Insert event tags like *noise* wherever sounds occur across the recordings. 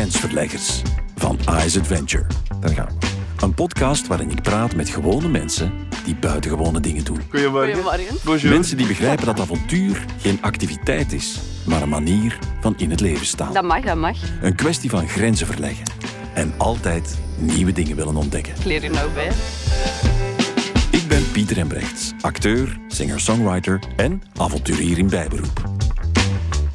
Grensverleggers van Ice Adventure. Daar gaan we. Een podcast waarin ik praat met gewone mensen die buitengewone dingen doen. Goedemorgen. Goedemorgen. Bonjour. Mensen die begrijpen dat avontuur geen activiteit is, maar een manier van in het leven staan. Dat mag, dat mag. Een kwestie van grenzen verleggen. En altijd nieuwe dingen willen ontdekken. Ik leer er nou bij. Ik ben Pieter Embrechts, acteur, singer-songwriter en avonturier in bijberoep.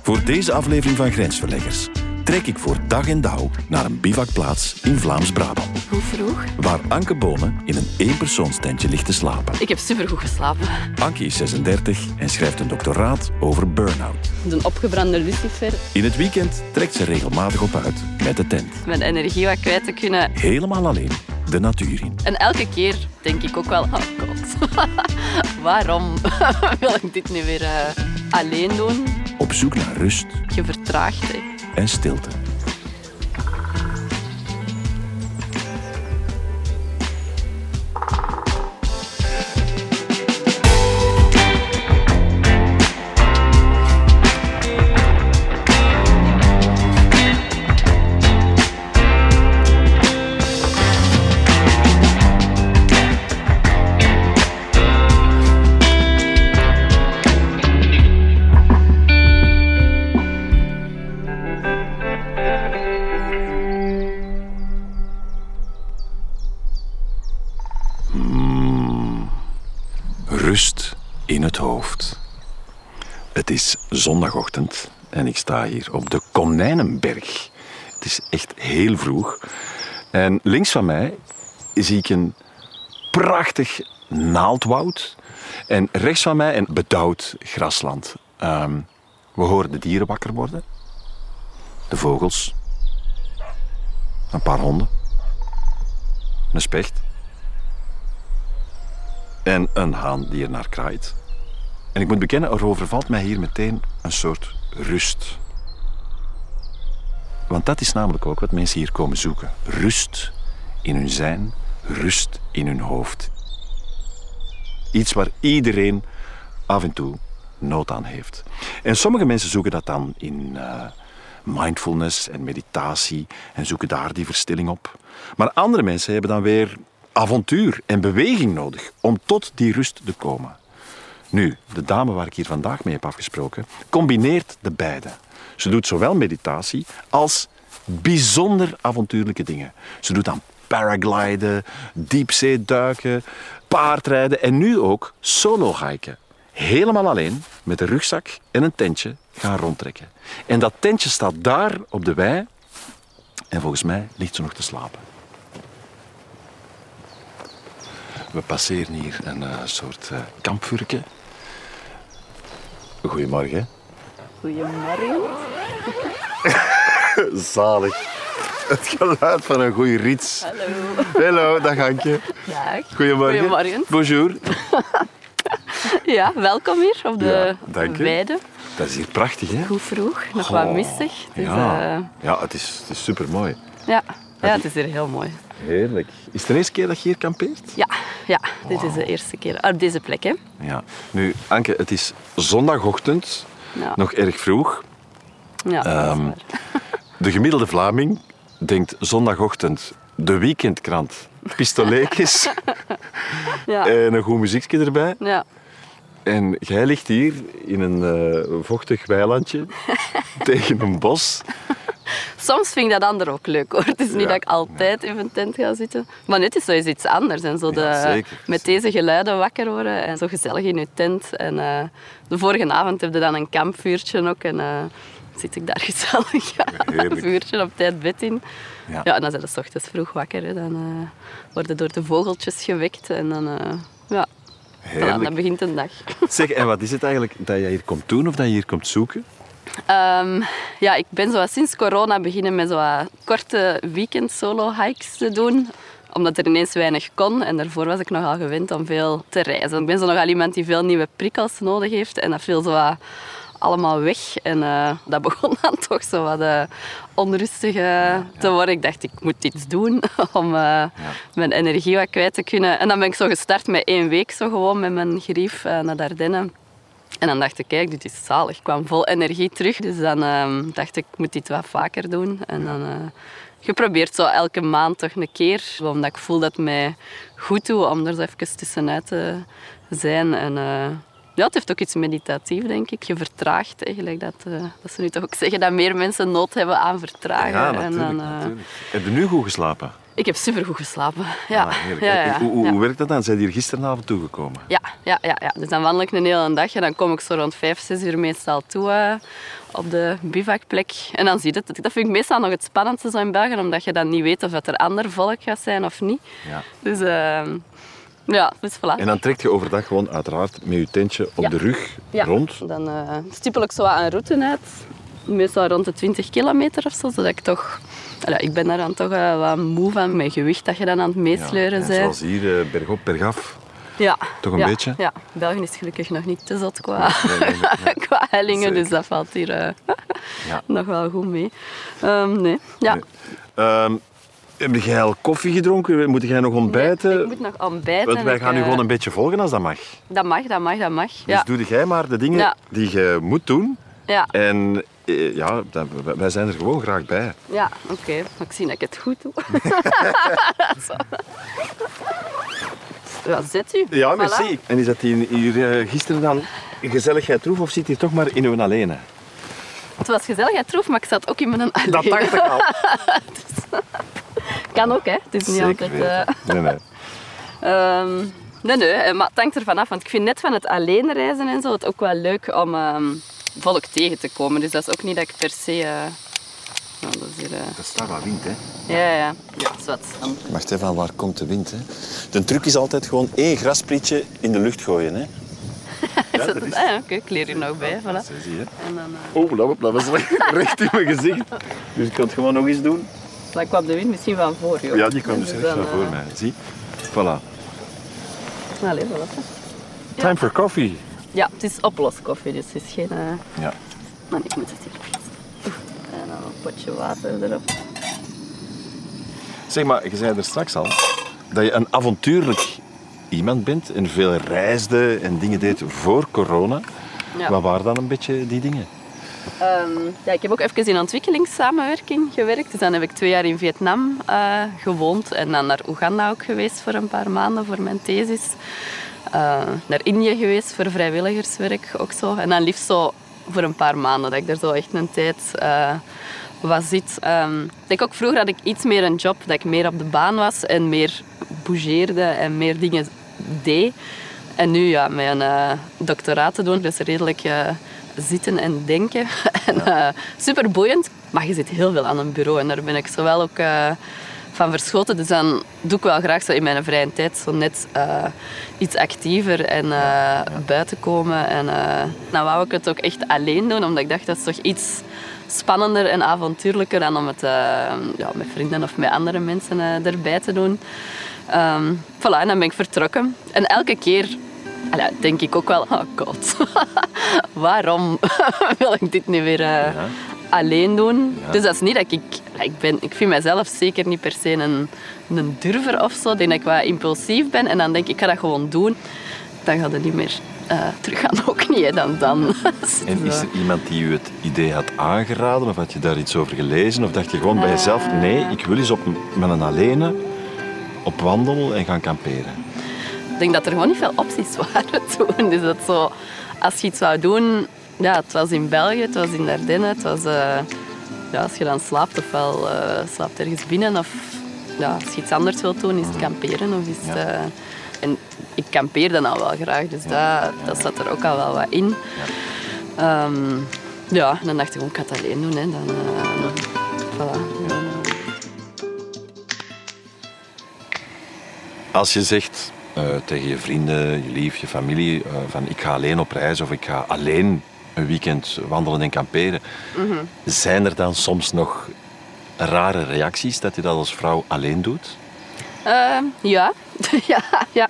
Voor deze aflevering van Grensverleggers trek ik voor dag en dauw naar een bivakplaats in Vlaams-Brabant, Hoe vroeg? waar Anke Bonen in een eenpersoonstentje ligt te slapen. Ik heb supergoed geslapen. Anke is 36 en schrijft een doctoraat over burn-out. Een opgebrande lucifer. In het weekend trekt ze regelmatig op uit met de tent. Mijn energie wat kwijt te kunnen. Helemaal alleen de natuur in. En elke keer denk ik ook wel, oh god, *laughs* waarom *laughs* wil ik dit nu weer eh, alleen doen? Op zoek naar rust Je vertraagt, hè. En stilte. Zondagochtend en ik sta hier op de Konijnenberg. Het is echt heel vroeg. En links van mij zie ik een prachtig naaldwoud. En rechts van mij een bedauwd grasland. Ehm, we horen de dieren wakker worden. De vogels. Een paar honden. Een specht. En een haan die er naar kraait. En ik moet bekennen, er overvalt mij hier meteen een soort rust. Want dat is namelijk ook wat mensen hier komen zoeken. Rust in hun zijn, rust in hun hoofd. Iets waar iedereen af en toe nood aan heeft. En sommige mensen zoeken dat dan in eh, mindfulness en meditatie en zoeken daar die verstilling op. Maar andere mensen hebben dan weer avontuur en beweging nodig om tot die rust te komen. Nu, de dame waar ik hier vandaag mee heb afgesproken, combineert de beide. Ze doet zowel meditatie als bijzonder avontuurlijke dingen. Ze doet aan paragliden, diepzeeduiken, paardrijden en nu ook solo-hiken. Helemaal alleen, met een rugzak en een tentje gaan rondtrekken. En dat tentje staat daar op de wei en volgens mij ligt ze nog te slapen. We passeren hier een eh, soort uh, kampvuurtje. Goedemorgen. Goedemorgen. *laughs* Zalig. Het geluid van een goede rits. Hallo. Hallo, dag Hankje. Dag. Goedemorgen. Goedemorgen. Bonjour. *laughs* Ja, welkom hier op de Ja, weide. Dat is hier prachtig, hè? Goed vroeg, nog Oh, wat mistig. Dus, ja, eh, ja het, is, het is super mooi. ja. ja, het is hier heel mooi. Heerlijk. Is het de eerste keer dat je hier kampeert? Ja, ja dit is de eerste keer op deze plek. Hè. Ja. Nu, Anke, het is zondagochtend, Ja. nog erg vroeg. Ja, Ehm. *laughs* De gemiddelde Vlaming denkt zondagochtend de weekendkrant, pistoletjes *laughs* ja. en een goed muziekje erbij. ja. En jij ligt hier in een eh, vochtig weilandje *laughs* tegen een bos. Soms vind ik dat ander ook leuk hoor. Het is niet Ja. dat ik altijd in mijn tent ga zitten. Maar dit is eens iets anders. En zo de, Ja, met deze geluiden wakker worden en zo gezellig in je tent. En eh, de vorige avond heb je dan een kampvuurtje ook. En eh, zit ik daar *laughs* gezellig een vuurtje op tijd bed in. Ja. En dan zijn 's ochtends vroeg wakker. Hè. Dan eh, worden door de vogeltjes gewekt. En dan, ja, dan begint een dag. Zeg, en wat is het eigenlijk dat je hier komt doen of dat je hier komt zoeken? Ehm, ja, ik ben zo sinds corona beginnen met zo korte weekend solo hikes te doen omdat er ineens weinig kon en daarvoor was ik nogal gewend om veel te reizen. Ik ben zo nogal iemand die veel nieuwe prikkels nodig heeft en dat viel zo allemaal weg. En eh, dat *laughs* begon dan toch zo wat eh, onrustig eh, te worden. Ik dacht, ik moet iets doen *laughs* om mijn energie wat kwijt te kunnen. En dan ben ik zo gestart met één week zo gewoon met mijn grief naar Dardenne. En dan dacht ik, kijk, dit is zalig. Ik kwam vol energie terug. Dus dan ehm, dacht ik, ik moet dit wat vaker doen. En dan uh, geprobeerd zo elke maand toch een keer. Omdat ik voel dat het mij goed doet om er zo even tussenuit te zijn. En uh, ja, het heeft ook iets meditatief, denk ik. Je vertraagt eigenlijk. Dat, uh, dat ze nu toch ook zeggen dat meer mensen nood hebben aan vertragen. Ja, natuurlijk. En dan, natuurlijk. Heb je nu goed geslapen? Ik heb supergoed geslapen. Ja. Ah, ja, ja, hoe, hoe, hoe, werkt dat dan? Zijn hier gisteravond toegekomen? Ja, ja, ja, ja. Dus dan wandel ik een hele dag en dan kom ik zo rond 5, 6 uur meestal toe uh, op de bivakplek. En dan zie je het. Dat vind ik meestal nog het spannendste zo in België, omdat je dan niet weet of het er ander volk gaat zijn of niet. Ja. Dus uh, ja, dus voilà. En dan trek je overdag gewoon uiteraard met je tentje op de rug rond? Dan uh, stippel ik zo wat een route uit. Meestal rond de 20 kilometer of zo, zodat ik toch ja, ik ben daar dan toch uh, wat moe van, met gewicht dat je dan aan het meesleuren ja, bent. Zoals hier, uh, bergop, bergaf. Ja. Toch een ja, beetje? Ja, België is gelukkig nog niet te zot qua, nee, nee, nee, *laughs* qua hellingen, dus dat valt hier *laughs* uh, nog wel goed mee. Um, nee, ja. Um, heb jij al koffie gedronken? Moet jij nog ontbijten? ik moet nog ontbijten. Want wij gaan nu gewoon een beetje volgen als dat mag. Dat mag, dat mag, dat mag. Dus doe jij maar de dingen die je moet doen. Ja. En ja, wij zijn er gewoon graag bij. Ja, oké. Okay. Ik zie dat ik het goed doe. *laughs* ja, zet u. Ja, merci. Voilà. En is dat hier gisteren dan gezelligheid troef of zit hier toch maar in uw alleen? Het was gezelligheid troef, maar ik zat ook in mijn alleen. Dat dacht ik al. *laughs* dus, *laughs* kan ook, hè. Het is niet Zeker altijd... Uh... Nee, nee. Um, nee, nee, maar het hangt ervan af. Want ik vind net van het alleen reizen en zo het ook wel leuk om... Um, volk tegen te komen. Dus dat is ook niet dat ik per se... Uh... Nou, dat, is hier, uh... dat staat wat wind, hè? Ja, ja. ja zwart. Wacht even, waar komt de wind? Hè? De truc is altijd gewoon één grasprietje in de lucht gooien. Hè? *laughs* ja, dat is... Ah, Oké, okay, ik leer hier nog bij. Voilà. En dan, uh... Oh, dat, dat was *laughs* *laughs* recht in mijn gezicht. Dus ik kan het gewoon nog eens doen. Dan kwam de wind misschien van voor, joh. Ja, die kwam dus recht van voor mij. Zie? Voilà. Allee, voilà. Time for coffee. Ja, het is oploskoffie, dus het is geen... Uh... Ja. Maar ik moet het hier. En dan een potje water erop. Zeg maar, je zei er straks al dat je een avontuurlijk iemand bent en veel reisde en dingen deed voor corona. Ja. Wat waren dan een beetje die dingen? Um, ja, ik heb ook even in ontwikkelingssamenwerking gewerkt. Dus dan heb ik twee jaar in Vietnam uh, gewoond en dan naar Oeganda ook geweest voor een paar maanden voor mijn thesis. Uh, naar Indië geweest voor vrijwilligerswerk ook zo. En dan liefst zo voor een paar maanden, dat ik er zo echt een tijd uh, was zit. Um, ik denk ook vroeger had ik iets meer een job, dat ik meer op de baan was en meer bougeerde en meer dingen deed. En nu, ja, een uh, doctoraat te doen, dus redelijk zitten en denken. *laughs* en, super boeiend, maar je zit heel veel aan een bureau en daar ben ik zowel ook van verschoten. Dus dan doe ik wel graag zo in mijn vrije tijd zo net uh, iets actiever en ja. buiten komen. En dan wou ik het ook echt alleen doen, omdat ik dacht dat is toch iets spannender en avontuurlijker dan om het ja, met vrienden of met andere mensen erbij te doen. Um, voilà, en dan ben ik vertrokken. En elke keer denk ik ook wel, oh god, *laughs* waarom *laughs* wil ik dit nu weer. Alleen doen? Ja. Dus dat is niet dat ik ik, ben, ik vind mezelf zeker niet per se een, een durver of zo. Ik denk dat ik wat impulsief ben en dan denk ik, ik ga dat gewoon doen. Dan gaat het niet meer uh, terug gaan, ook niet, hè, dan dan. *laughs* en is er iemand die u het idee had aangeraden of had je daar iets over gelezen? Of dacht je gewoon bij jezelf, nee, ik wil eens op, met een alleen op wandel en gaan kamperen? Ik denk dat er gewoon niet veel opties *laughs* waren toen. Dus dat zo, als je iets zou doen... Ja, het was in België, het was in Dardenne, het was... Uh, ja, als je dan slaapt, ofwel uh, slaapt ergens binnen of ja, als je iets anders wilt doen, is het kamperen. Of is het, uh, en ik kampeerde dan wel graag, dus dat, dat zat er ook al wel wat in. Ja, um, ja en dan dacht ik, oh, ik ga het alleen doen. Hè. Dan, voilà. Als je zegt tegen je vrienden, je lief, je familie, van ik ga alleen op reis of ik ga alleen een weekend wandelen en kamperen. Mm -hmm. Zijn er dan soms nog rare reacties dat je dat als vrouw alleen doet? Uh, *laughs* ja, ja, ja.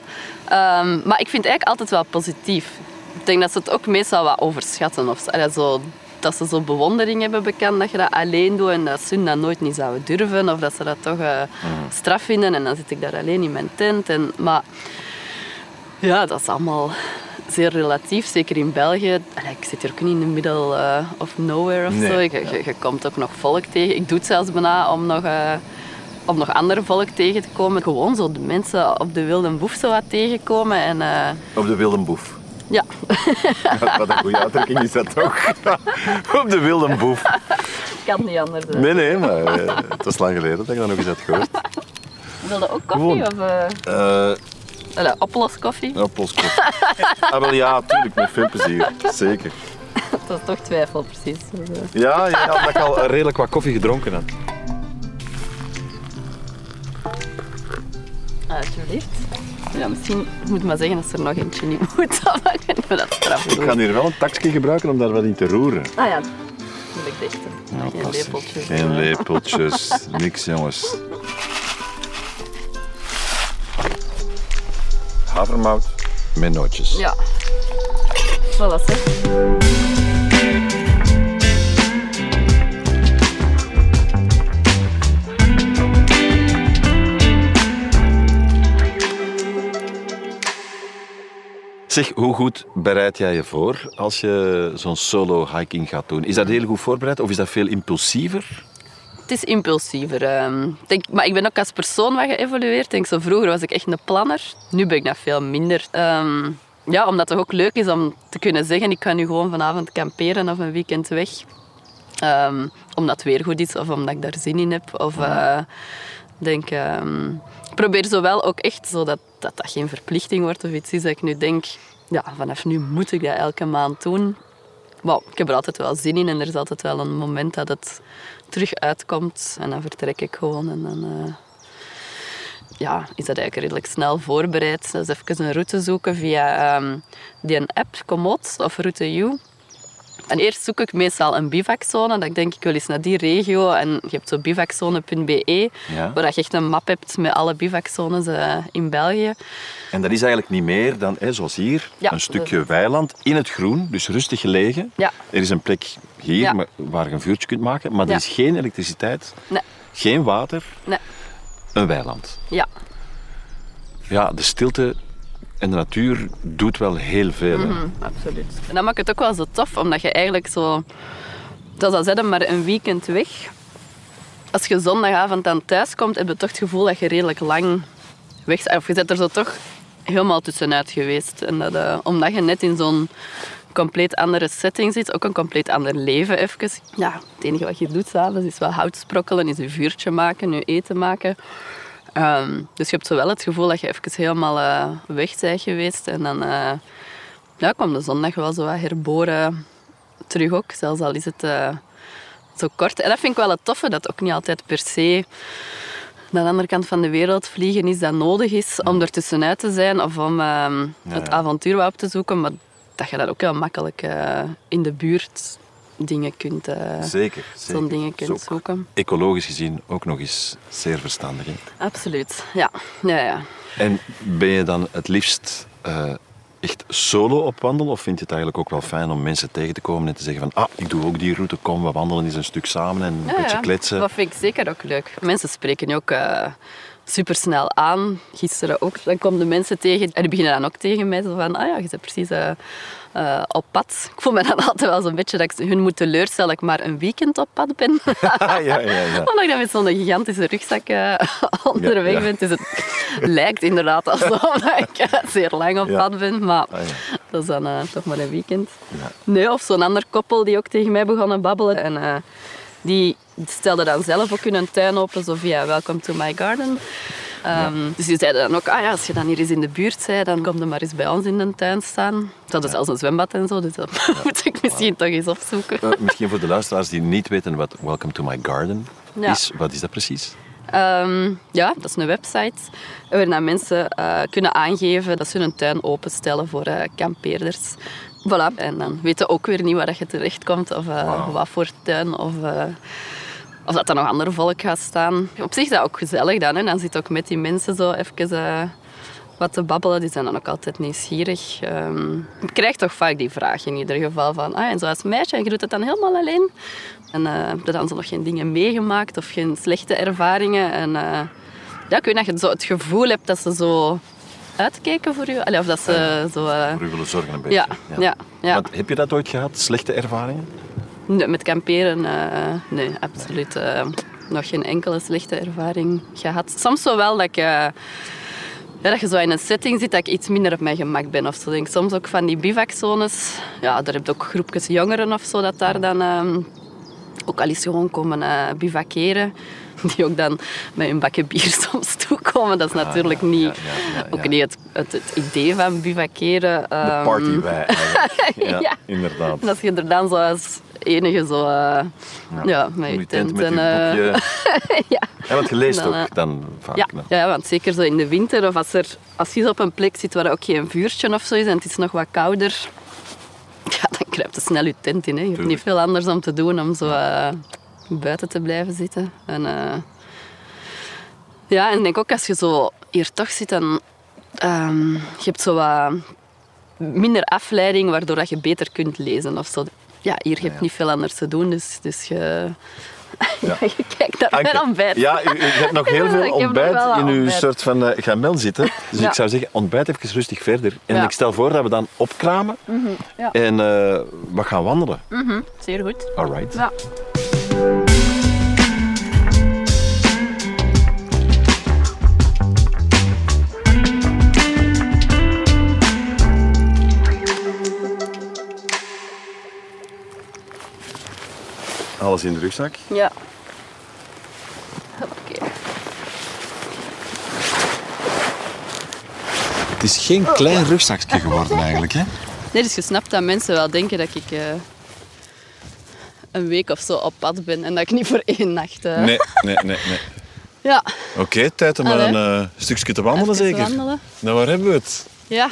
Um, maar ik vind het eigenlijk altijd wel positief. Ik denk dat ze het ook meestal wat overschatten. Of zo. Dat ze zo bewondering hebben bekend dat je dat alleen doet en dat ze dat nooit niet zouden durven. Of dat ze dat toch uh, mm. straf vinden en dan zit ik daar alleen in mijn tent. En, maar ja, dat is allemaal zeer relatief, zeker in België. Allee, ik zit hier ook niet in de middle uh, of nowhere of Nee. zo. Je, je, je komt ook nog volk tegen. Ik doe het zelfs bijna om nog, eh, om nog andere volk tegen te komen. Gewoon zo de mensen op de wilde boef zo wat tegenkomen. En, eh, Op de wilde boef. ja, *laughs* Wat een goede uitdrukking is dat toch? *laughs* Op de wilde boef. kan niet anders. hè. Nee, nee, maar eh, het was lang geleden dat ik dat nog eens had gehoord. Wilde ook koffie? Gewoon. Of Eh allee, oploskoffie? Appelskoffie. *laughs* Ah, wel ja, tuurlijk, met veel plezier. Zeker. Dat is toch twijfel, precies. Ja, ja, omdat ik al redelijk wat koffie gedronken had. alsjeblieft. Ja, misschien moet ik maar zeggen dat ze er nog eentje niet *laughs* moet. Of dat straf Ik ga hier wel een takje gebruiken om daar wat in te roeren. Ah ja, moet ik dichten. Nou, Geen lepeltjes. Geen lepeltjes. *laughs* Niks, jongens. Havermout met nootjes. Ja. Voilà, hè. Zeg, hoe goed bereid jij je voor als je zo'n solo hiking gaat doen? Is dat heel goed voorbereid of is dat veel impulsiever? Het is impulsiever. ehm. Denk, maar ik ben ook als persoon wat geëvolueerd. Denk, zo vroeger was ik echt een planner. Nu ben ik dat veel minder. Ehm, ja, omdat het ook leuk is om te kunnen zeggen... Ik ga nu gewoon vanavond kamperen of een weekend weg. Ehm, omdat het weer goed is of omdat ik daar zin in heb. Of eh, denk... ik probeer zowel ook echt zo dat, dat dat geen verplichting wordt of iets is dat ik nu denk... Ja, vanaf nu moet ik dat elke maand doen. Wel, ik heb er altijd wel zin in en er is altijd wel een moment dat het terug uitkomt. En dan vertrek ik gewoon en dan eh, ja, is dat eigenlijk redelijk snel voorbereid. Dus even een route zoeken via ehm, die app, Komoot of Route U. En eerst zoek ik meestal een bivakzone. Dat ik denk, ik wil eens naar die regio. En je hebt zo bivakzone.be, Ja. waar je echt een map hebt met alle bivakzones eh, in België. En dat is eigenlijk niet meer dan, hè, zoals hier, Ja, een stukje weiland in het groen, dus rustig gelegen. Ja. Er is een plek hier waar je een vuurtje kunt maken, maar er is geen elektriciteit, Nee, geen water, nee, een weiland. ja. Ja, de stilte en de natuur doet wel heel veel. Mhm, absoluut. En dat maakt het ook wel zo tof, omdat je eigenlijk zo... Dat al zeggen, maar een weekend weg. Als je zondagavond dan thuis komt, heb je toch het gevoel dat je redelijk lang weg bent. Of je bent er zo toch helemaal tussenuit geweest. En dat, eh, omdat je net in zo'n compleet andere setting zit, ook een compleet ander leven even. Ja, het enige wat je doet s'avonds is wel hout sprokkelen, is een vuurtje maken, je eten maken. Ehm, dus je hebt zo wel het gevoel dat je even helemaal eh, weg bent geweest. En dan eh, ja, kwam de zondag wel zo wat herboren terug ook. Zelfs al is het eh, zo kort. En dat vind ik wel het toffe, dat ook niet altijd per se naar de andere kant van de wereld vliegen is dat nodig is om er tussenuit te zijn of om ehm, het avontuur wat op te zoeken. Maar dat je dat ook heel makkelijk in de buurt dingen kunt, eh, Zeker. dingen kunt Is ook zoeken. Ecologisch gezien ook nog eens zeer verstandig. hè. Absoluut, ja. ja, ja. En ben je dan het liefst eh, echt solo op wandelen? Of vind je het eigenlijk ook wel fijn om mensen tegen te komen en te zeggen van ah, ik doe ook die route, kom, we wandelen eens een stuk samen en een Ja, beetje ja. kletsen. Dat vind ik zeker ook leuk. Mensen spreken je ook uh, supersnel aan. Gisteren ook. Dan komen de mensen tegen en die beginnen dan ook tegen mij. Zo van, ah ja, je bent precies uh, uh, op pad. Ik voel me dan *laughs* altijd wel zo'n beetje dat ik hun moet teleurstellen dat ik maar een weekend op pad ben. *laughs* ja, ja, ja. Omdat ik dan met zo'n gigantische rugzak uh, *laughs* onderweg Ja, ja. ben. Dus het lijkt inderdaad alsof ik zeer lang op pad ben. Maar Ah, dat is dan toch maar een weekend. Ja. Nee, of zo'n ander koppel die ook tegen mij begonnen babbelen. En eh, die stelde dan zelf ook hun tuin open, zo via Welcome to my garden. Ehm, Dus die zeiden dan ook, ah ja, als je dan hier eens in de buurt bent, dan kom je maar eens bij ons in de tuin staan. Ze hadden zelfs een zwembad en zo, dus dat *laughs* moet ik misschien toch eens opzoeken. Misschien voor de luisteraars die niet weten wat Welcome to my garden Ja. is, wat is dat precies? Ehm, ja, dat is een website waarin mensen eh, kunnen aangeven dat ze hun tuin openstellen voor eh, kampeerders. Voilà. En dan weten ook weer niet waar dat je terechtkomt of eh, wat voor tuin of, eh, of dat er nog ander volk gaat staan. Op zich is dat ook gezellig dan. Hè. Dan zit ook met die mensen zo even eh, wat te babbelen. Die zijn dan ook altijd nieuwsgierig. Ehm, ik krijg toch vaak die vraag in ieder geval van ah, en zo als meisje, je doet het dan helemaal alleen? En heb je dan zo nog geen dingen meegemaakt of geen slechte ervaringen? En eh, ja, ik weet dat je zo het gevoel hebt dat ze zo uitkijken voor je. Allee, of dat ze zo... eh, Voor u willen zorgen een beetje. ja, ja, ja. Want heb je dat ooit gehad? Slechte ervaringen? Nee, met kamperen, eh, nee, absoluut. eh, nog geen enkele slechte ervaring gehad. Soms zo wel dat ik... eh, ja, dat je zo in een setting zit dat ik iets minder op mijn gemak ben. Of zo. Denk soms ook van die bivakzones. Ja, daar heb je ook groepjes jongeren of zo dat daar dan ehm, ook al eens gewoon komen eh bivakeren. *laughs* Die ook dan met een bakken bier *laughs* soms toekomen. Dat is natuurlijk Ah, ja, niet, ja, ook niet het, het, het idee van bivakeren. De ehm, party wij eigenlijk. *laughs* Ja, inderdaad. als je er dan zo als enige zo... eh, ja, met je tent met en... eh, boekje. ja. Ja, want je leest Dan, ook eh, dan vaak. Ja, ja, want zeker zo in de winter of als, er, als je op een plek zit waar ook geen vuurtje of zo is en het is nog wat kouder, ja, dan kruipt je snel je tent in. Hè. Je hebt niet veel anders om te doen om zo buiten te blijven zitten. En, eh, ja, en ik denk ook als je zo hier toch zit, dan ehm, je hebt zo wat minder afleiding, waardoor dat je beter kunt lezen of zo. Ja, hier heb je niet veel anders te doen, dus, dus je, Ja. *laughs* je kijkt naar Anke, mijn ontbijt. Ja, u, u hebt nog heel *laughs* veel ontbijt in uw ontbijt. soort van eh, gamel zitten. Dus ik zou zeggen, ontbijt even rustig verder. En ik stel voor dat we dan opkramen ja. en eh, we gaan wandelen. Mhm, zeer goed. Alright. Ja. Alles in de rugzak. Ja. Oké. Het is geen klein rugzakje geworden eigenlijk. Hè? Nee, dus je snapt dat mensen wel denken dat ik eh, een week of zo op pad ben en dat ik niet voor één nacht... eh, Nee, nee, nee. nee. *laughs* Ja, Oké, tijd om Allee. een eh, stukje te wandelen even zeker. wandelen. Nou, waar hebben we het? Ja.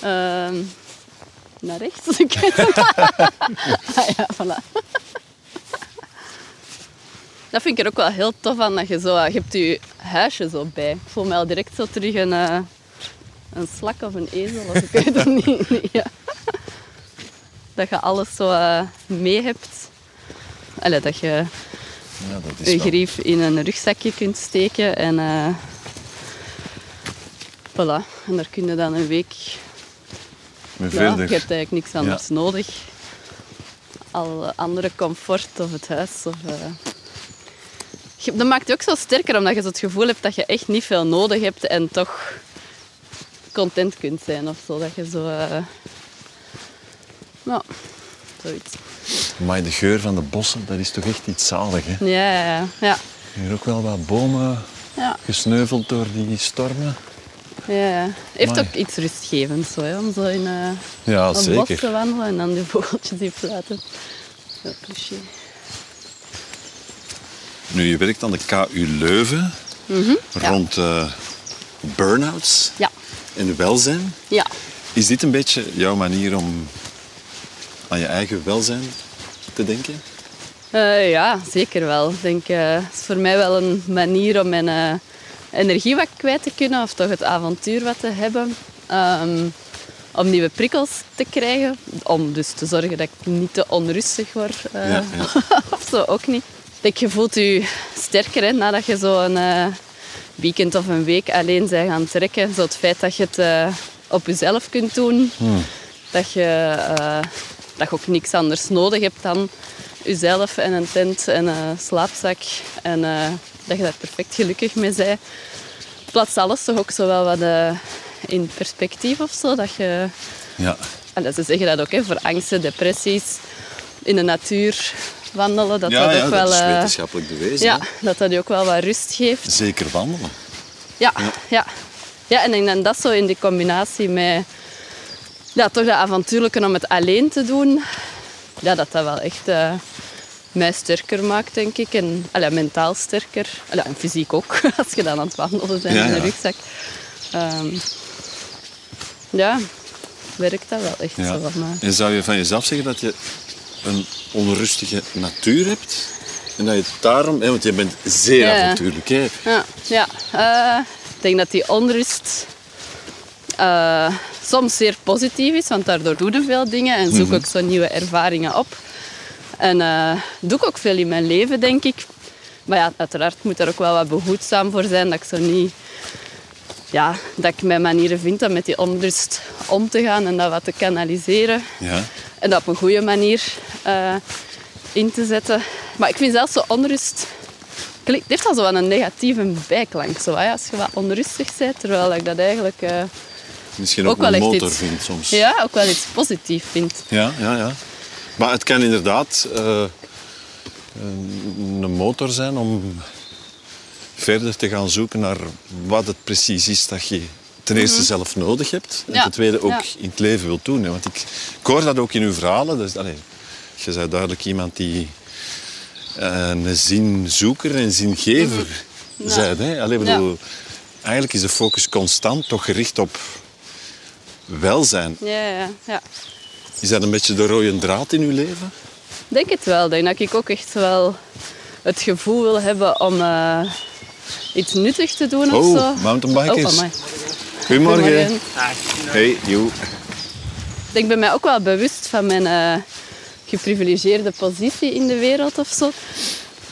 Ehm, naar rechts. *laughs* Niet. *laughs* ah, ja, voilà. Dat vind ik er ook wel heel tof aan, dat je zo... Je hebt je huisje zo bij. Ik voel me al direct zo terug een, eh, een slak of een ezel, of ik weet het niet. Nee, ja. Dat je alles zo eh, mee hebt. Allee, dat je Ja, dat je is wel... grief in een rugzakje kunt steken. En eh voilà. En daar kun je dan een week... Ja, verder. je hebt eigenlijk niks anders nodig. Al andere comfort of het huis. Of, eh. Dat maakt je ook zo sterker, omdat je zo het gevoel hebt dat je echt niet veel nodig hebt en toch content kunt zijn of zo. Dat je zo... Nou, zoiets. Maar de geur van de bossen, dat is toch echt iets zalig. Hè? Ja, ja, ja. ja. Hier ook wel wat bomen ja. gesneuveld door die stormen. Ja, ja. heeft Amai. ook iets rustgevends zo, hè, om zo in eh, Ja, een bos te wandelen en dan die *laughs* vogeltjes die fluiten. Ja, cliché. Nu, je werkt aan de KU Leuven Mhm, rond eh burn-outs Ja, en welzijn. ja. Is dit een beetje jouw manier om aan je eigen welzijn te denken? Eh, ja, zeker wel. Ik denk, eh, het is voor mij wel een manier om mijn eh, energie wat kwijt te kunnen of toch het avontuur wat te hebben. Ehm, om nieuwe prikkels te krijgen. Om dus te zorgen dat ik niet te onrustig word. Ja, ja. *laughs* of zo ook niet. Ik je voelt je sterker hè, nadat je zo een eh, weekend of een week alleen bent gaan trekken. Zo het feit dat je het op jezelf kunt doen. Dat, je, dat je ook niks anders nodig hebt dan jezelf en een tent en een slaapzak. En eh, dat je daar perfect gelukkig mee bent. Plaatst alles toch ook zo wel wat eh, in perspectief of zo. Dat je, Ja. en ze zeggen dat ook hè, voor angsten, depressies, in de natuur wandelen. Dat ja, dat ja, ook dat wel, is eh, wetenschappelijk bewezen. ja, hè. dat dat je ook wel wat rust geeft. Zeker wandelen. Ja, ja. ja. en ik denk dat zo in die combinatie met ja, toch dat avontuurlijke om het alleen te doen, ja, dat dat wel echt eh, mij sterker maakt, denk ik. En allee, mentaal sterker. Allee, en fysiek ook, *laughs* als je dan aan het wandelen bent Ja, in een ja. rugzak. Ehm, ja, werkt dat wel echt zo. Maar... En zou je van jezelf zeggen dat je een onrustige natuur hebt? En dat je het daarom... Hè, want je bent zeer avontuurlijk. Hè? Ja, ja. Eh, ik denk dat die onrust eh, soms zeer positief is, want daardoor doe je veel dingen en zoek ook zo nieuwe ervaringen op. En eh, doe ik ook veel in mijn leven, denk ik. Maar ja, uiteraard moet er ook wel wat behoedzaam voor zijn, dat ik zo niet ja, dat ik mijn manieren vind om met die onrust om te gaan en dat wat te kanaliseren. Ja. En dat op een goede manier eh, in te zetten. Maar ik vind zelfs zo onrust... Het heeft al zo een negatieve bijklank. Zo, hè, als je wat onrustig bent, terwijl ik dat eigenlijk eh, Misschien ook, een motor iets... vindt soms. Ja, ook wel iets positiefs vind. Ja, ja, ja. Maar het kan inderdaad eh, een motor zijn om verder te gaan zoeken naar wat het precies is dat je ten eerste zelf nodig hebt. En Mhm. Ja, ten tweede ook ja. in het leven wilt doen. hè. Want ik, ik hoor dat ook in uw verhalen. Dus, allee, je bent duidelijk iemand die eh, een zinzoeker en zingever Mhm. Ja. bent. Hè? Allee, bedoel, Eigenlijk is de focus constant toch gericht op welzijn. Ja, ja, ja. Is dat een beetje de rode draad in uw leven? Ik denk het wel. Ik denk dat ik ook echt wel het gevoel wil hebben om eh, iets nuttigs te doen of Oh, zo. mountainbikers. Oh. Goedemorgen. Goedemorgen. Hey, joe. Ik denk, ben mij ook wel bewust van mijn eh, geprivilegeerde positie in de wereld of zo.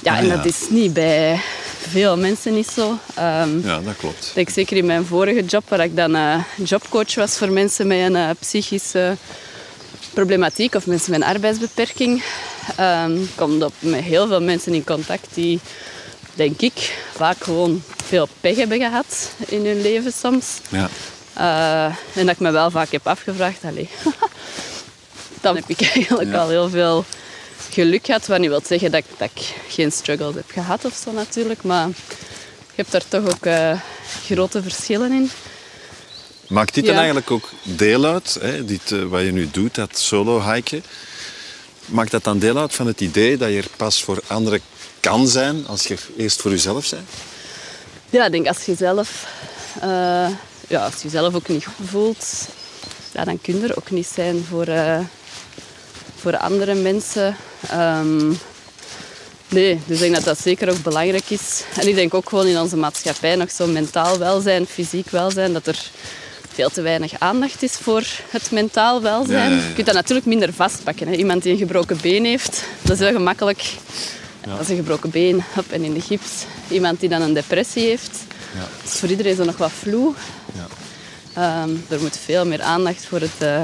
Ja, Ah, en ja. dat is niet bij veel mensen niet zo. Ehm, Ja, dat klopt. Ik zeker in mijn vorige job, waar ik dan eh, jobcoach was voor mensen met een eh, psychische problematiek of mensen met een arbeidsbeperking, ehm kom op met heel veel mensen in contact die, denk ik, vaak gewoon veel pech hebben gehad in hun leven soms. Ja. Eh, en dat ik me wel vaak heb afgevraagd, allee, *laughs* dan heb ik eigenlijk al heel veel geluk gehad. Wat niet wil zeggen dat, ik- dat ik geen struggles heb gehad of zo natuurlijk, maar je hebt daar toch ook eh, grote verschillen in. Maakt dit Ja. dan eigenlijk ook deel uit, hè, dit, eh, wat je nu doet, dat solo-hiken? Maakt dat dan deel uit van het idee dat je er pas voor anderen kan zijn als je er eerst voor jezelf bent? Ja, ik denk als je zelf, eh, ja, als je zelf ook niet goed voelt, ja, dan kun je er ook niet zijn voor, voor andere mensen. Ehm, nee, dus ik denk dat dat zeker ook belangrijk is. En ik denk ook gewoon in onze maatschappij nog zo mentaal welzijn, fysiek welzijn, dat er veel te weinig aandacht is voor het mentaal welzijn. Ja, ja, ja. Je kunt dat natuurlijk minder vastpakken. Hè. Iemand die een gebroken been heeft, dat is heel gemakkelijk. Dat is een gebroken been hop, en in de gips. Iemand die dan een depressie heeft, Ja. dat is voor iedereen zo nog wat vloe. Ja. Ehm, er moet veel meer aandacht voor het eh,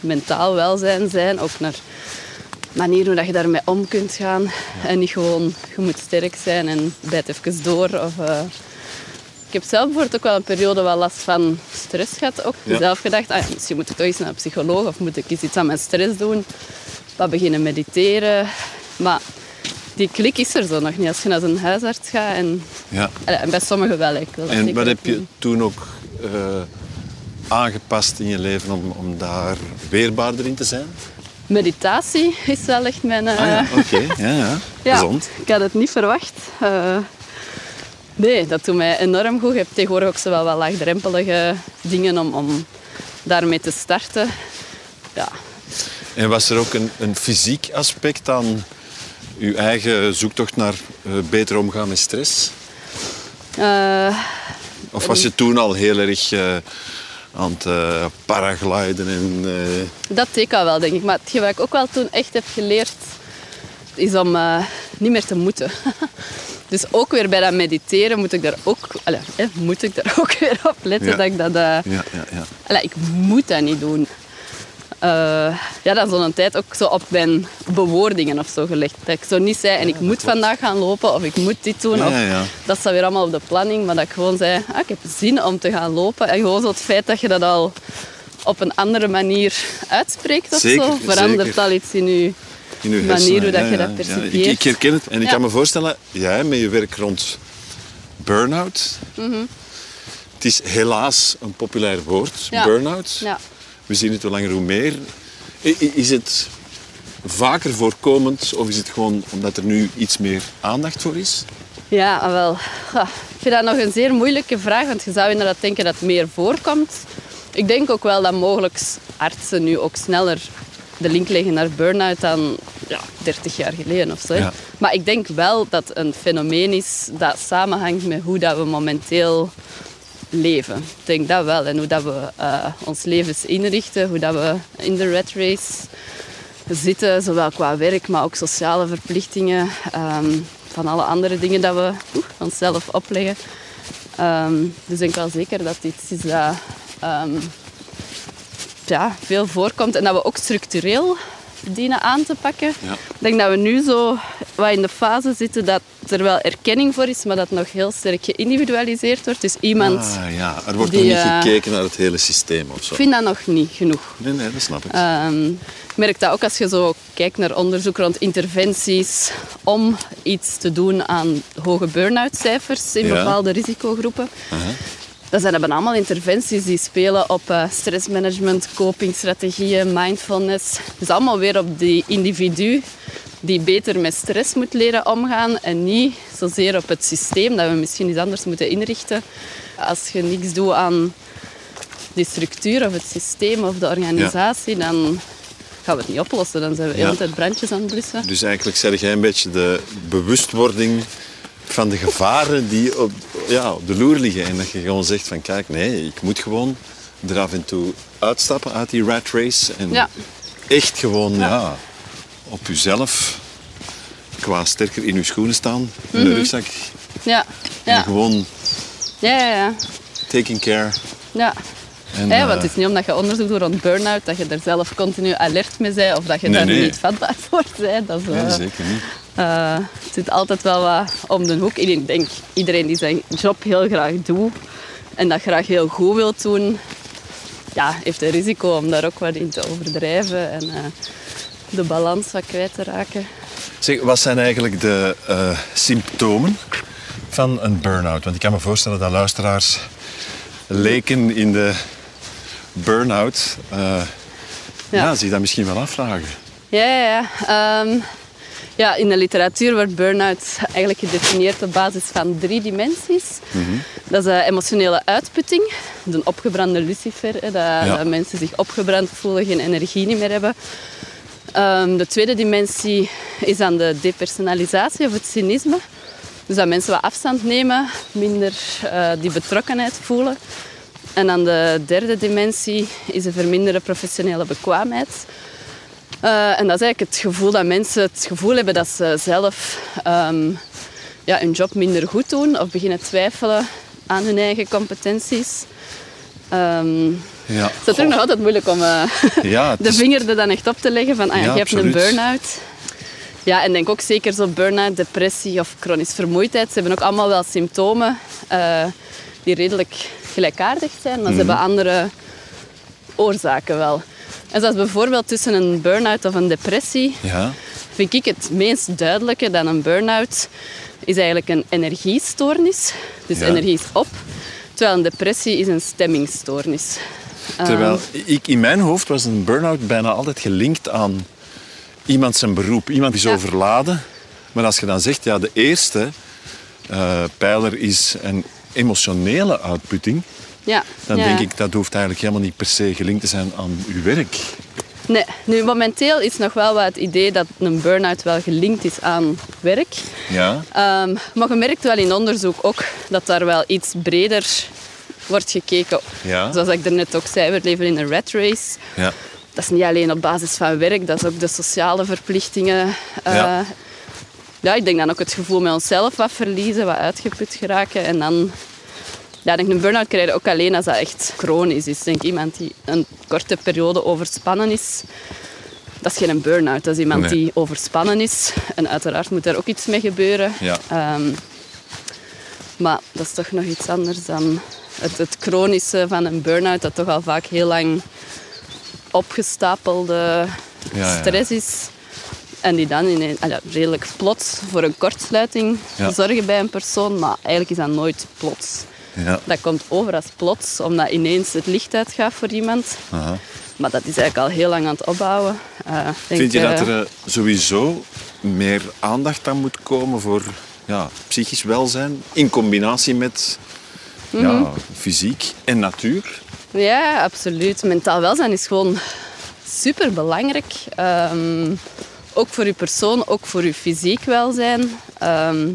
mentaal welzijn zijn. Ook naar manier hoe dat je daarmee om kunt gaan. En niet gewoon, je moet sterk zijn en bijt even door. Of, eh, Ik heb zelf bijvoorbeeld ook wel een periode wel last van stress gehad. Ook Ja. zelf gedacht, ah, misschien moet ik toch eens naar een psycholoog of moet ik eens iets aan mijn stress doen. Wat beginnen mediteren. Maar die klik is er zo nog niet als je naar een huisarts gaat. En, Ja. en bij sommigen wel. Ik En wat heb je toen ook eh, aangepast in je leven om, om daar weerbaarder in te zijn? Meditatie is wel echt mijn... eh, Ah ja, oké. Ja, ja. *laughs* Ja, Gezond. ik had het niet verwacht. Eh, nee, dat doet mij enorm goed. Je hebt tegenwoordig ook zo wel wat laagdrempelige dingen om, om daarmee te starten. Ja, En was er ook een, een fysiek aspect aan uw eigen zoektocht naar eh, beter omgaan met stress? Eh, Of was je toen al heel erg eh, aan het eh, paragliden en... eh, dat deed ik al wel, denk ik. Maar hetgeen wat ik ook wel toen echt heb geleerd, is om eh, niet meer te moeten. *laughs* Dus ook weer bij dat mediteren moet ik daar ook, allee, hè, moet ik daar *laughs* ook weer op letten Ja. dat ik dat... ja, ja, ja. Allee, ik moet dat niet doen. Eh, ja, dat is zo'n tijd ook zo op mijn bewoordingen of zo gelegd. Dat ik zo niet zei, en ik moet vandaag gaan lopen of ik moet dit doen. Ja, of, ja. Dat staat weer allemaal op de planning. Maar dat ik gewoon zei, ah, ik heb zin om te gaan lopen. En gewoon zo het feit dat je dat al op een andere manier uitspreekt of Zeker, zo, verandert zeker. al iets in je... In uw manier hoe dat je ja, dat percipieert. Ik, ik herken het en ik kan me voorstellen, jij met je werk rond burn-out. Mhm. Het is helaas een populair woord, burn-out. Ja. We zien het hoe langer hoe meer. Is het vaker voorkomend of is het gewoon omdat er nu iets meer aandacht voor is? Ja, ah, wel. Ja, ik vind dat nog een zeer moeilijke vraag, want je zou inderdaad denken dat het meer voorkomt. Ik denk ook wel dat mogelijk artsen nu ook sneller de link leggen naar burn-out dan ja, 30 jaar geleden of zo. Ja. Maar ik denk wel dat het een fenomeen is dat samenhangt met hoe dat we momenteel leven. Ik denk dat wel. En hoe dat we eh, ons levens inrichten, hoe dat we in de rat race zitten, zowel qua werk, maar ook sociale verplichtingen, ehm, van alle andere dingen dat we onszelf opleggen. Ehm, dus ik denk wel zeker dat dit is dat ehm, ja, veel voorkomt en dat we ook structureel dienen aan te pakken. Ja. Ik denk dat we nu zo wat in de fase zitten dat er wel erkenning voor is, maar dat nog heel sterk geïndividualiseerd wordt. Dus iemand... Ah, ja, er wordt die, nog niet eh, gekeken naar het hele systeem of zo. Ik vind dat nog niet genoeg. Nee, nee, dat snap ik. Ehm, ik merk dat ook als je zo kijkt naar onderzoek rond interventies om iets te doen aan hoge burn-out cijfers in Ja. bepaalde risicogroepen. Dat zijn dan allemaal interventies die spelen op eh, stressmanagement, copingstrategieën, mindfulness. Dus allemaal weer op die individu die beter met stress moet leren omgaan en niet zozeer op het systeem dat we misschien iets anders moeten inrichten. Als je niks doet aan die structuur of het systeem of de organisatie, dan gaan we het niet oplossen. Dan zijn we de hele Ja. tijd brandjes aan het blussen. Dus eigenlijk zeg jij een beetje de bewustwording van de gevaren die op, ja, op de loer liggen. En dat je gewoon zegt van kijk, nee, ik moet gewoon er af en toe uitstappen uit die rat race. En Ja. echt gewoon ja. op jezelf qua sterker in je schoenen staan. In de rugzak. Ja, En ja, gewoon ja, ja. ja. taking care. ja. En, Ja, eh, want het is niet omdat je onderzoek doet rond burn-out dat je er zelf continu alert mee bent of dat je Nee, daar nee. niet vatbaar voor bent. Dat is, nee, eh, zeker niet. Eh, het zit altijd wel wat om de hoek. En ik denk, iedereen die zijn job heel graag doet en dat graag heel goed wil doen, ja, heeft een risico om daar ook wat in te overdrijven en eh, de balans wat kwijt te raken. Zeg, wat zijn eigenlijk de eh, symptomen van een burn-out? Want ik kan me voorstellen dat luisteraars leken in de burn-out ja. Ja. zich dat misschien wel afvragen. Ja, ja, ja. Ja, in de literatuur wordt burn-out eigenlijk gedefinieerd op basis van drie dimensies. Dat is eh, emotionele uitputting, een opgebrande lucifer, hè, dat, dat mensen zich opgebrand voelen, geen energie niet meer hebben. Ehm, de tweede dimensie is dan de depersonalisatie of het cynisme. Dus dat mensen wat afstand nemen, minder eh, die betrokkenheid voelen. En dan de derde dimensie is een verminderde professionele bekwaamheid. Eh, en dat is eigenlijk het gevoel dat mensen het gevoel hebben dat ze zelf ehm, ja, hun job minder goed doen of beginnen twijfelen aan hun eigen competenties. Ehm Ja. het is natuurlijk nog altijd moeilijk om eh, *laughs* Ja, *laughs* de vinger er dan echt op te leggen van ah, ja, je hebt een burn-out. Ja, en denk ook zeker zo burn-out, depressie of chronische vermoeidheid. Ze hebben ook allemaal wel symptomen eh, die redelijk gelijkaardig zijn, maar ze hebben andere oorzaken wel. En zoals bijvoorbeeld tussen een burn-out of een depressie, ja. vind ik het meest duidelijke dan een burn-out is eigenlijk een energiestoornis. Dus Ja. energie is op, terwijl een depressie is een stemmingstoornis. Terwijl Ehm. ik, in mijn hoofd was een burn-out bijna altijd gelinkt aan iemand zijn beroep. Iemand is Ja. overladen. Maar als je dan zegt, ja, de eerste eh, pijler is een emotionele uitputting. Ja, Dan ja. denk ik, dat hoeft eigenlijk helemaal niet per se gelinkt te zijn aan uw werk. Nee, nu momenteel is nog wel wat het idee dat een burn-out wel gelinkt is aan werk. Ja. Ehm, maar je merkt wel in onderzoek ook dat daar wel iets breder wordt gekeken. Ja. Zoals ik net ook zei, we leven in een rat race. Ja. Dat is niet alleen op basis van werk, dat is ook de sociale verplichtingen. Eh, Ja. ja, ik denk dan ook het gevoel met onszelf wat verliezen, wat uitgeput geraken. En dan, ja, denk een burn-out krijg je ook alleen als dat echt chronisch is. Denk iemand die een korte periode overspannen is, dat is geen burn-out. Dat is iemand Nee. die overspannen is. En uiteraard moet daar ook iets mee gebeuren. Ja. Ehm, maar dat is toch nog iets anders dan het, het chronische van een burn-out, dat toch al vaak heel lang opgestapelde Ja, ja. stress is. En die dan in ah ja, redelijk plots voor een kortsluiting zorgen bij een persoon. Maar eigenlijk is dat nooit plots. Ja. Dat komt over als plots, omdat ineens het licht uitgaat voor iemand. Aha. Maar dat is eigenlijk al heel lang aan het opbouwen. Eh, denk, Vind je dat eh, er eh, sowieso meer aandacht aan moet komen voor ja, psychisch welzijn in combinatie met ja, Mhm. fysiek en natuur? Ja, absoluut. Mentaal welzijn is gewoon super belangrijk. ook voor je persoon, ook voor je fysiek welzijn. Ehm,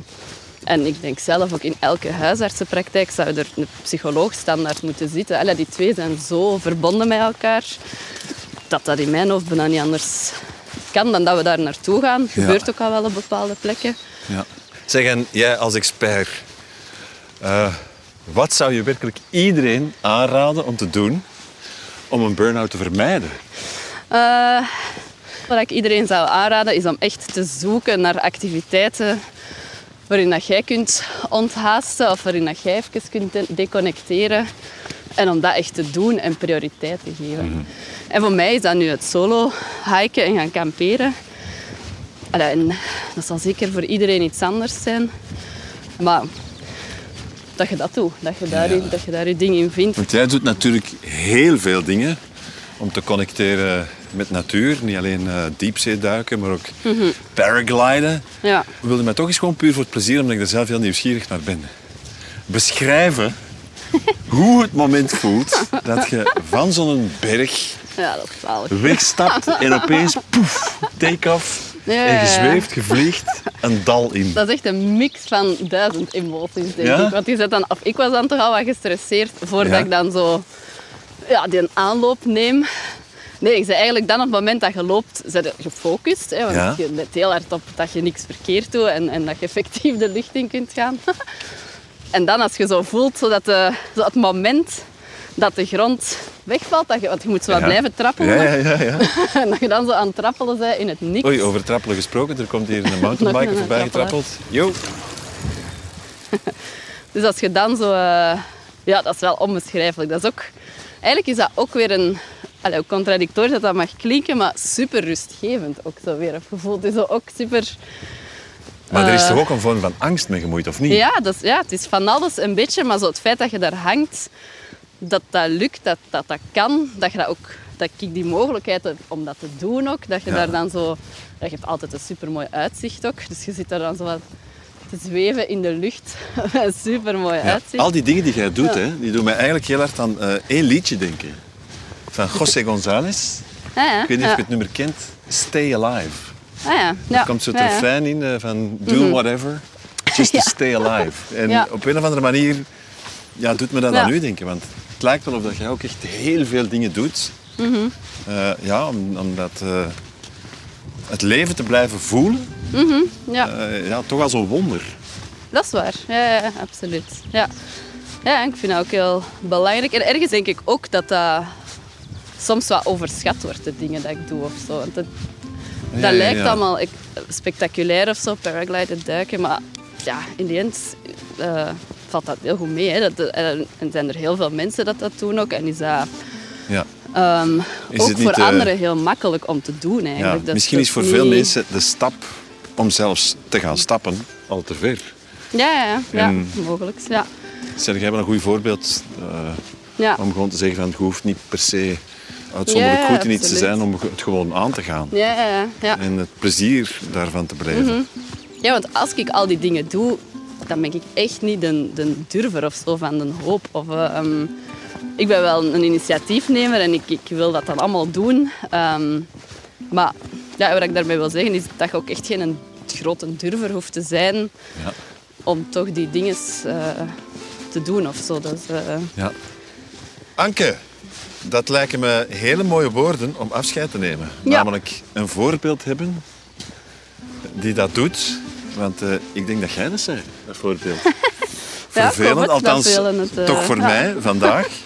en ik denk zelf ook in elke huisartsenpraktijk zou er een psycholoog standaard moeten zitten. Allee, die twee zijn zo verbonden met elkaar dat dat in mijn hoofd bijna niet anders kan dan dat we daar naartoe gaan. Gebeurt ook al wel op bepaalde plekken. Ja. Zeg, en jij als expert, eh, Wat zou je werkelijk iedereen aanraden om te doen om een burn-out te vermijden? Eh, wat ik iedereen zou aanraden is om echt te zoeken naar activiteiten waarin dat jij kunt onthaasten of waarin dat jij even kunt de- deconnecteren. En om dat echt te doen en prioriteit te geven. En voor mij is dat nu het solo hiken en gaan kamperen. Allee, En dat zal zeker voor iedereen iets anders zijn. Maar dat je dat doet, dat je daar, je, dat je, daar je ding in vindt. Want jij doet natuurlijk heel veel dingen om te connecteren met natuur. Niet alleen eh diepzee duiken, maar ook paragliden. Ja. We wilden mij toch eens gewoon puur voor het plezier, omdat ik er zelf heel nieuwsgierig naar ben. Beschrijven *laughs* hoe het moment voelt dat je van zo'n berg ja, dat is wegstapt en opeens poef, take-off. Ja, En je zweeft, je vliegt een dal in. Dat is echt een mix van duizend emoties, denk Ja? ik. Want je dan, of ik was dan toch al wat gestresseerd voordat ik dan zo ja, die aanloop neem. Nee, ik zei eigenlijk dan op het moment dat je loopt, ben je gefocust. Hè, want Ja. je let heel hard op dat je niks verkeerd doet en, en dat je effectief de lucht in kunt gaan. *laughs* en dan als je zo voelt, zo dat de, zo het moment dat de grond wegvalt, dat je, want je moet zo wat Ja. blijven trappelen. Ja, ja, ja. ja. *laughs* En dat je dan zo aan het trappelen bent in het niks. Oei, over trappelen gesproken. Er komt hier een mountainbiker *laughs* voorbij getrappeld. Yo. Dus als je dan zo... eh, ja, dat is wel onbeschrijfelijk. Dat is ook... Eigenlijk is dat ook weer een... Allee, hoe contradictorisch dat, dat mag klinken, maar super rustgevend ook zo weer. Of zo ook super... Maar er is Eh. toch ook een vorm van angst mee gemoeid, of niet? Ja, dat is, ja, het is van alles een beetje, maar zo het feit dat je daar hangt, dat dat lukt, dat dat, dat kan, dat je dat ook... Dat ik die mogelijkheid heb om dat te doen ook, dat je Ja. daar dan zo... Je hebt altijd een supermooi uitzicht ook, dus je zit daar dan zo wat te zweven in de lucht. *laughs* supermooi Ja, uitzicht. Al die dingen die jij doet, hè, die doen mij eigenlijk heel hard aan eh, één liedje denken. Van José González. Ja, ja, Ik weet niet of ja. je het nummer kent. Stay Alive. Ah, ja. ja. Er komt zo'n ja, ja. refrein in eh, van do whatever, just to *laughs* stay alive. En Ja. op een of andere manier ja, doet me dat Ja. aan u denken. Want het lijkt wel of dat jij ook echt heel veel dingen doet. Mhm. Eh, ja, om, om dat, eh, het leven te blijven voelen, Ja, eh, ja, toch als een wonder. dat is waar. Ja, ja, ja, absoluut. Ja. ja, ik vind dat ook heel belangrijk. En ergens denk ik ook dat dat soms wat overschat wordt, de dingen dat ik doe of zo. Want het, Ja, dat ja, lijkt ja. allemaal ik- spectaculair of zo, paragliden, duiken. Maar ja, in de end eh, valt dat heel goed mee. Hè. Dat, eh, en zijn er heel veel mensen dat dat doen ook. En is dat Ja. ehm, Is ook voor eh, anderen heel makkelijk om te doen Ja, eigenlijk. Dat misschien is voor niet- veel mensen de stap om zelfs te gaan stappen al te ver. Ja, ja, ja, ja mogelijk. Ja. Zeg, jij bent een goed voorbeeld eh, Ja. om gewoon te zeggen van het hoeft niet per se uitzonderlijk goed in iets te zijn om het gewoon aan te gaan. Ja, ja. En het plezier daarvan te beleven. Mhm. Ja, want als ik al die dingen doe, dan ben ik echt niet de, de durver of zo van de hoop. Of, eh, ehm, ik ben wel een initiatiefnemer en ik, ik wil dat dan allemaal doen. Ehm, maar ja, wat ik daarmee wil zeggen is dat je ook echt geen grote durver hoeft te zijn Ja. om toch die dingen eh, te doen of zo. Dus, eh, Ja. Anke, dat lijken me hele mooie woorden om afscheid te nemen. Ja. Namelijk een voorbeeld hebben die dat doet. Want eh, ik denk dat jij dat zei, dat voorbeeld. *laughs* Ja, Vervelend, althans het, eh, toch voor ja. mij vandaag. *laughs*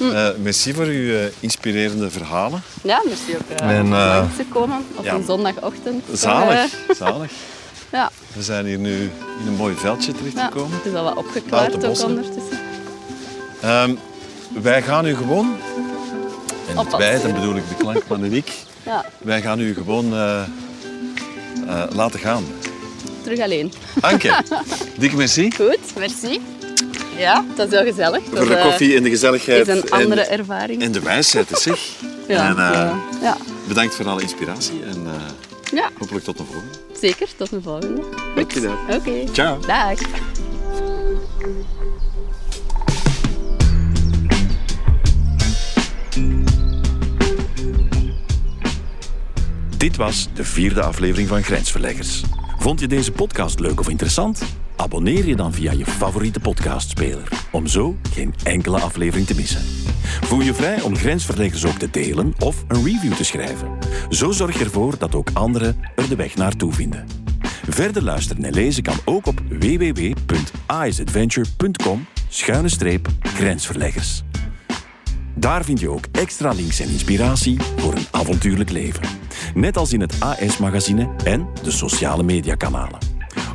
Eh, merci voor uw inspirerende verhalen. ja, merci ook En, om langs te komen op ja. een zondagochtend. Zalig, *laughs* zalig. ja, We zijn hier nu in een mooi veldje ja, terechtgekomen. het is al wat opgeklaard ook ondertussen. Ehm, wij gaan u gewoon, en Oppassen. wij, dan bedoel ik de klankman en ik, Ja, wij gaan u gewoon eh, eh, laten gaan. terug alleen. Anke, *laughs* dikke merci Goed, merci. Ja, dat is heel gezellig. Dat voor de eh, koffie en de gezelligheid. is een andere en, ervaring. en de wijsheid, zeg. *laughs* ja, en, eh, ja. Bedankt voor alle inspiratie en ja, hopelijk tot de volgende. zeker. Tot de volgende. Gedaan. Oké. Ciao. Dag. Dit was de vierde aflevering van Grensverleggers. Vond je deze podcast leuk of interessant? Abonneer je dan via je favoriete podcastspeler, om zo geen enkele aflevering te missen. Voel je vrij om Grensverleggers ook te delen of een review te schrijven. Zo zorg je ervoor dat ook anderen er de weg naartoe vinden. Verder luisteren en lezen kan ook op www.isadventure.com schuine streep grensverleggers. Daar vind je ook extra links en inspiratie voor een avontuurlijk leven. Net als in het AS-magazine en de sociale mediakanalen.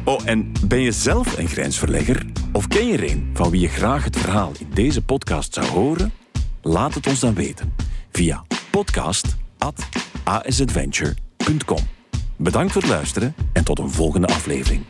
Oh, en ben je zelf een grensverlegger? Of ken je er een van wie je graag het verhaal in deze podcast zou horen? Laat het ons dan weten via podcast.asadventure.com. Bedankt voor het luisteren en tot een volgende aflevering.